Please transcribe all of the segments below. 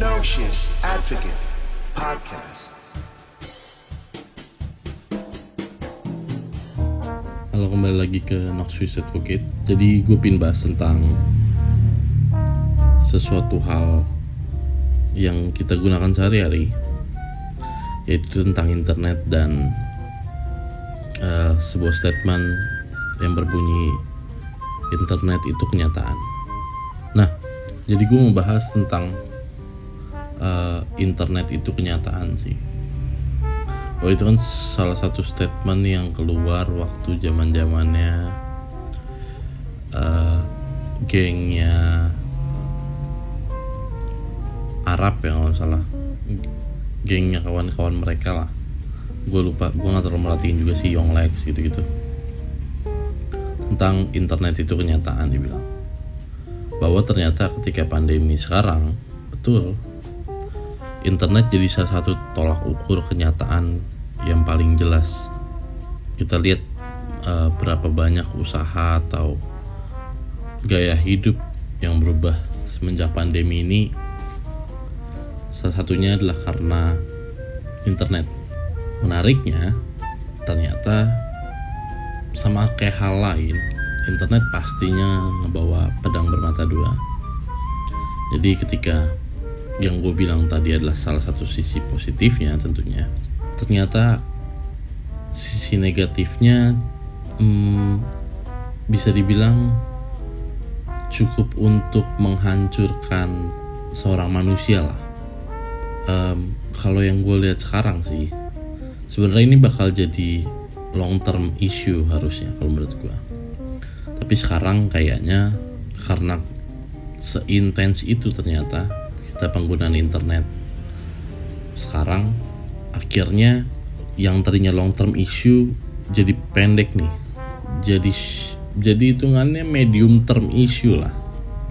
No Shit Advocate Podcast. Halo kembali lagi ke Noxious Advocate Jadi gue pin bahas tentang Sesuatu hal Yang kita gunakan sehari-hari Yaitu tentang internet dan eh, Sebuah statement Yang berbunyi Internet itu kenyataan Nah Jadi gue mau tentang eh, Internet itu kenyataan sih. Oh itu kan salah satu statement yang keluar waktu zaman zamannya uh, gengnya Arab ya kalau salah. Gengnya kawan-kawan mereka lah. Gue lupa gue nggak terlalu merhatiin juga sih Young Lex gitu-gitu. Tentang internet itu kenyataan dibilang bahwa ternyata ketika pandemi sekarang betul internet jadi salah satu tolak ukur kenyataan yang paling jelas. Kita lihat uh, berapa banyak usaha atau gaya hidup yang berubah semenjak pandemi ini. Salah satunya adalah karena internet. Menariknya, ternyata sama kayak hal lain, internet pastinya ngebawa pedang bermata dua. Jadi ketika yang gue bilang tadi adalah salah satu sisi positifnya tentunya. Ternyata sisi negatifnya hmm, bisa dibilang cukup untuk menghancurkan seorang manusia lah. Um, kalau yang gue lihat sekarang sih sebenarnya ini bakal jadi long term issue harusnya kalau menurut gue tapi sekarang kayaknya karena seintens itu ternyata kita penggunaan internet. Sekarang akhirnya yang tadinya long term issue jadi pendek nih. Jadi jadi hitungannya medium term issue lah.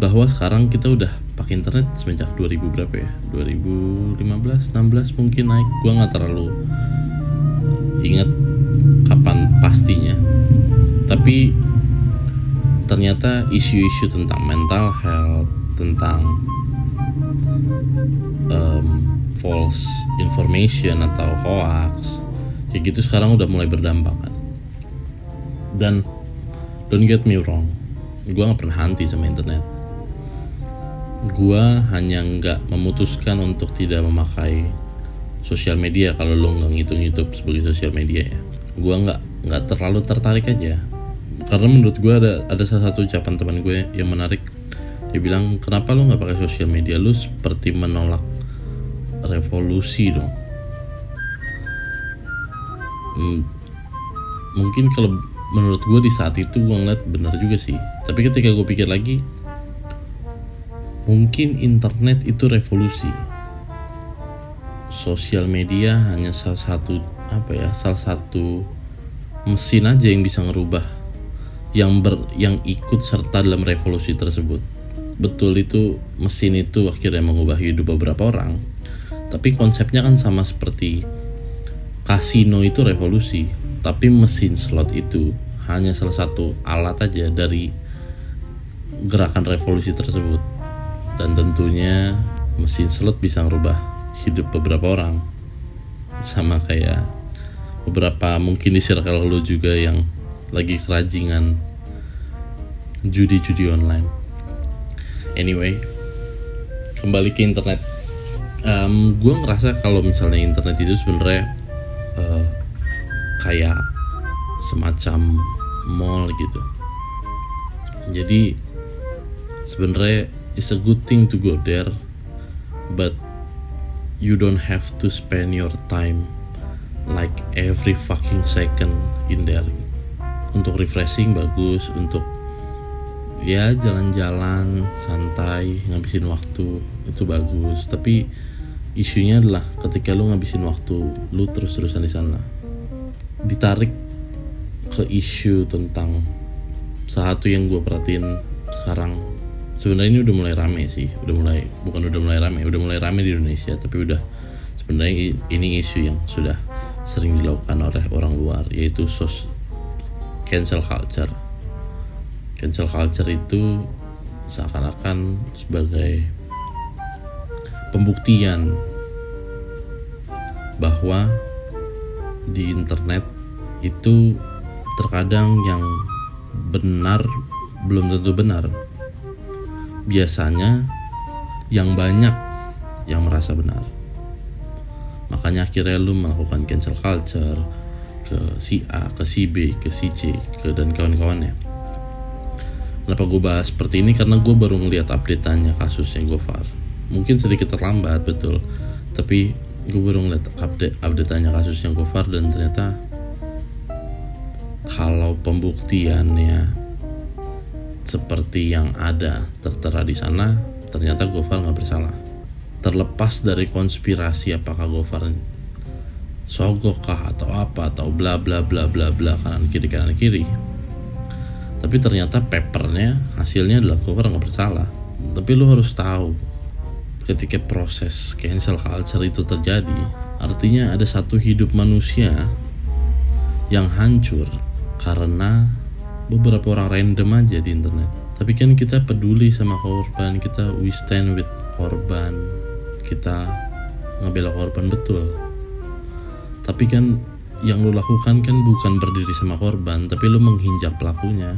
Bahwa sekarang kita udah pakai internet semenjak 2000 berapa ya? 2015 16 mungkin naik. Gua nggak terlalu ingat kapan pastinya. Tapi ternyata isu-isu tentang mental health tentang false information atau hoax kayak gitu sekarang udah mulai berdampak kan? Dan don't get me wrong gue nggak pernah anti sama internet. Gue hanya nggak memutuskan untuk tidak memakai sosial media kalau lo nggak ngitung YouTube sebagai sosial media ya. Gue nggak nggak terlalu tertarik aja. Karena menurut gue ada ada salah satu ucapan teman gue yang menarik. Dia bilang kenapa lo nggak pakai sosial media? Lu seperti menolak revolusi dong. Hmm, mungkin kalau menurut gue di saat itu gue ngeliat bener juga sih. Tapi ketika gue pikir lagi mungkin internet itu revolusi. Sosial media hanya salah satu apa ya salah satu mesin aja yang bisa ngerubah yang ber yang ikut serta dalam revolusi tersebut. Betul itu mesin itu akhirnya mengubah hidup beberapa orang tapi konsepnya kan sama seperti kasino itu revolusi. Tapi mesin slot itu hanya salah satu alat aja dari gerakan revolusi tersebut. Dan tentunya mesin slot bisa merubah hidup beberapa orang. Sama kayak beberapa mungkin di circle lo juga yang lagi kerajingan judi-judi online. Anyway kembali ke internet um, gue ngerasa kalau misalnya internet itu sebenarnya uh, kayak semacam mall gitu. Jadi sebenarnya it's a good thing to go there but you don't have to spend your time like every fucking second in there. Untuk refreshing bagus untuk ya jalan-jalan santai ngabisin waktu itu bagus. Tapi isunya adalah ketika lu ngabisin waktu lu terus-terusan di sana ditarik ke isu tentang satu yang gue perhatiin sekarang. Sebenarnya ini udah mulai rame sih udah mulai bukan udah mulai rame udah mulai rame di Indonesia tapi udah sebenarnya ini isu yang sudah sering dilakukan oleh orang luar yaitu sos cancel culture. Cancel culture itu seakan-akan sebagai pembuktian bahwa di internet itu terkadang yang benar belum tentu benar. Biasanya yang banyak yang merasa benar. Makanya akhirnya lu melakukan cancel culture ke si A, ke si B, ke si C, ke dan kawan-kawannya. Kenapa gue bahas seperti ini? Karena gue baru ngeliat update-nya kasusnya Gofar. Mungkin sedikit terlambat betul, tapi gue baru ngeliat update update-nya kasusnya Gofar dan ternyata kalau pembuktiannya seperti yang ada tertera di sana, ternyata Gofar nggak bersalah. Terlepas dari konspirasi apakah Gofar sogok kah atau apa atau bla bla bla bla bla kanan kiri kanan kiri. Tapi ternyata papernya hasilnya adalah Gofar nggak bersalah. Tapi lu harus tahu ketika proses cancel culture itu terjadi, artinya ada satu hidup manusia yang hancur karena beberapa orang random aja di internet. Tapi kan kita peduli sama korban, kita we stand with korban, kita ngebela korban betul. Tapi kan yang lo lakukan kan bukan berdiri sama korban, tapi lo menghinjak pelakunya,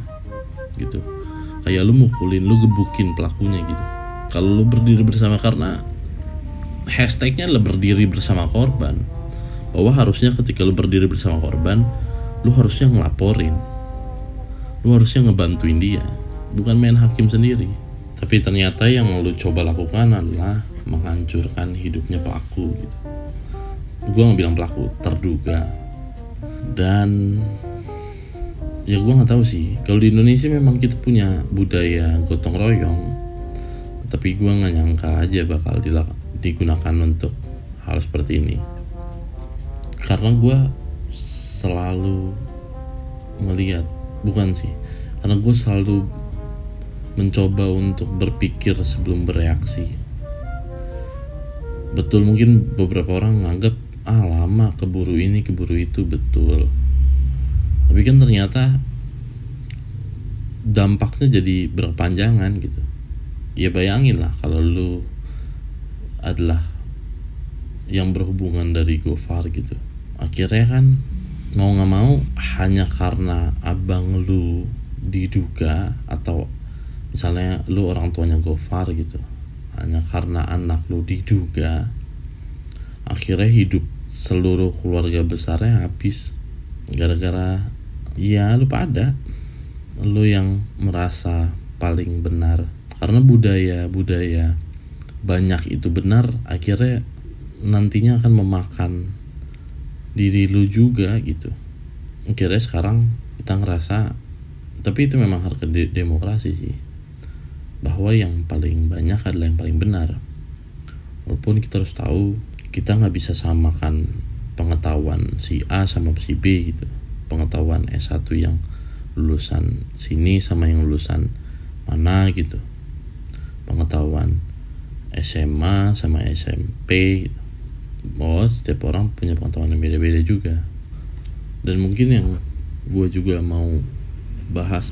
gitu. Kayak lo mukulin, lo gebukin pelakunya gitu kalau lu berdiri bersama karena hashtagnya adalah berdiri bersama korban. Bahwa harusnya ketika lu berdiri bersama korban lu harusnya ngelaporin. Lu harusnya ngebantuin dia. Bukan main hakim sendiri. Tapi ternyata yang lu coba lakukan adalah menghancurkan hidupnya pelaku gitu. Gue nggak bilang pelaku terduga. Dan ya gue nggak tahu sih. Kalau di Indonesia memang kita punya budaya gotong royong tapi gue nggak nyangka aja bakal digunakan untuk hal seperti ini. Karena gue selalu melihat bukan sih karena gue selalu mencoba untuk berpikir sebelum bereaksi. Betul mungkin beberapa orang nganggap ah lama keburu ini keburu itu. Betul. Tapi kan ternyata dampaknya jadi berpanjangan gitu ya bayangin lah kalau lu adalah yang berhubungan dari Gofar gitu. Akhirnya kan mau nggak mau hanya karena abang lu diduga atau misalnya lu orang tuanya Gofar gitu hanya karena anak lu diduga akhirnya hidup seluruh keluarga besarnya habis. Gara-gara ya lu pada lu yang merasa paling benar karena budaya-budaya banyak itu benar akhirnya nantinya akan memakan diri lu juga gitu. Akhirnya sekarang kita ngerasa tapi itu memang harga de demokrasi sih. Bahwa yang paling banyak adalah yang paling benar. Walaupun kita harus tahu kita nggak bisa samakan pengetahuan si A sama si B gitu. Pengetahuan S1 yang lulusan sini sama yang lulusan mana gitu pengetahuan SMA sama SMP bahwa setiap orang punya pengetahuan yang beda-beda juga. Dan mungkin yang gue juga mau bahas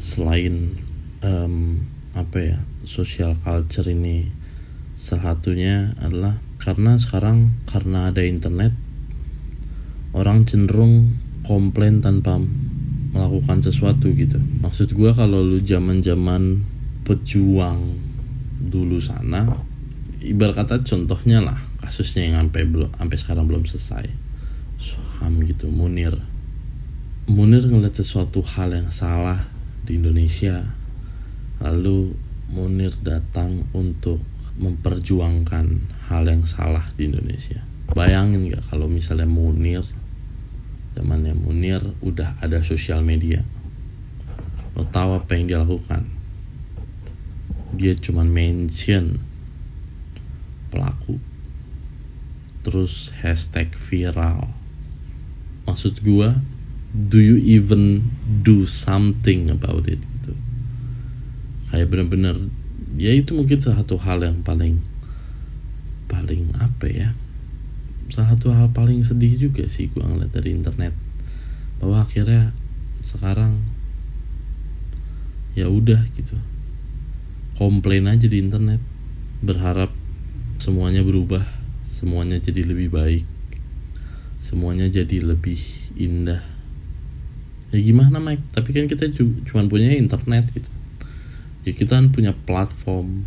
selain um, apa ya social culture ini salah satunya adalah karena sekarang karena ada internet orang cenderung komplain tanpa melakukan sesuatu gitu. Maksud gue kalau lu zaman zaman pejuang dulu sana ibarat kata contohnya lah kasusnya yang sampai belum sampai sekarang belum selesai. Ham gitu Munir. Munir ngeliat sesuatu hal yang salah di Indonesia lalu Munir datang untuk memperjuangkan hal yang salah di Indonesia. Bayangin gak kalau misalnya Munir zamannya Munir udah ada sosial media. Lo tahu apa yang dia lakukan dia cuma mention pelaku terus hashtag viral. Maksud gua do you even do something about it gitu. Kayak bener-bener ya itu mungkin salah satu hal yang paling paling apa ya salah satu hal paling sedih juga sih gua ngeliat dari internet. Bahwa akhirnya sekarang ya udah gitu komplain aja di internet. Berharap semuanya berubah semuanya jadi lebih baik semuanya jadi lebih indah. Ya gimana Mike? Tapi kan kita cuma punya internet gitu. Ya kita kan punya platform.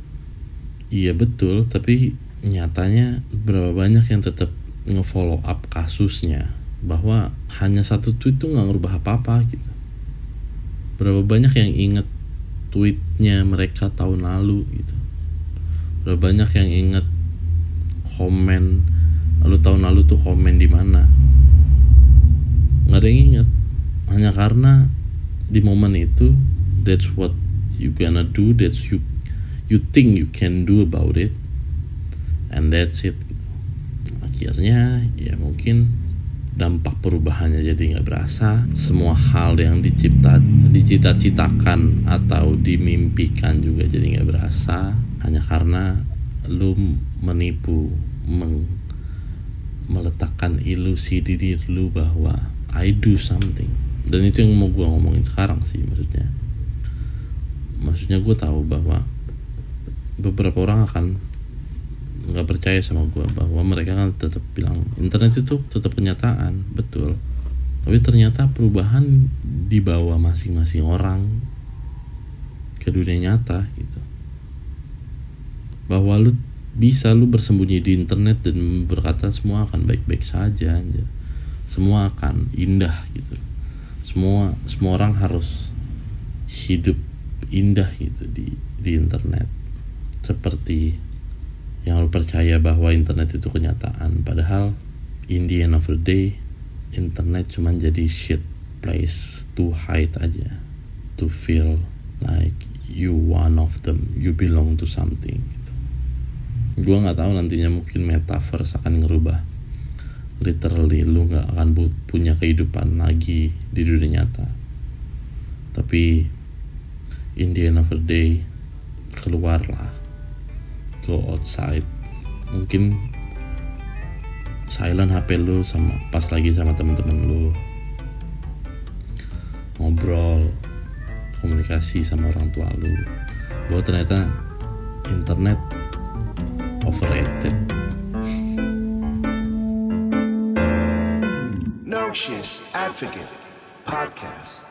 Iya betul. Tapi nyatanya berapa banyak yang tetap ngefollow up kasusnya? Bahwa hanya satu tweet tuh nggak ngerubah apa-apa gitu. Berapa banyak yang inget tweetnya mereka tahun lalu gitu. Berapa banyak yang inget komen lalu tahun lalu tuh komen di mana? Nggak ada yang inget hanya karena di momen itu that's what you gonna do that's you you think you can do about it and that's it gitu. akhirnya ya mungkin dampak perubahannya jadi nggak berasa. Semua hal yang dicipta dicita-citakan atau dimimpikan juga jadi nggak berasa. Hanya karena lu menipu meng, meletakkan ilusi di diri lu bahwa I do something. Dan itu yang mau gue ngomongin sekarang sih maksudnya. Maksudnya gue tahu bahwa beberapa orang akan nggak percaya sama gue bahwa mereka kan tetap bilang internet itu tetap kenyataan. Betul. Tapi ternyata perubahan dibawa masing-masing orang ke dunia nyata gitu. Bahwa lu bisa lu bersembunyi di internet dan berkata semua akan baik-baik saja aja semua akan indah gitu. Semua semua orang harus hidup indah gitu di di internet. Seperti yang lu percaya bahwa internet itu kenyataan. Padahal in the end of the day internet cuma jadi shit place to hide aja. To feel like you one of them you belong to something gitu. gue nggak tahu nantinya mungkin metaverse akan ngerubah. Literally lu nggak akan punya kehidupan lagi di dunia nyata. Tapi in the end of the day keluarlah go outside. Mungkin silent HP lu sama pas lagi sama temen-temen lu. Ngobrol komunikasi sama orang tua lu. Bahwa ternyata internet overrated. No Shit Advocate Podcast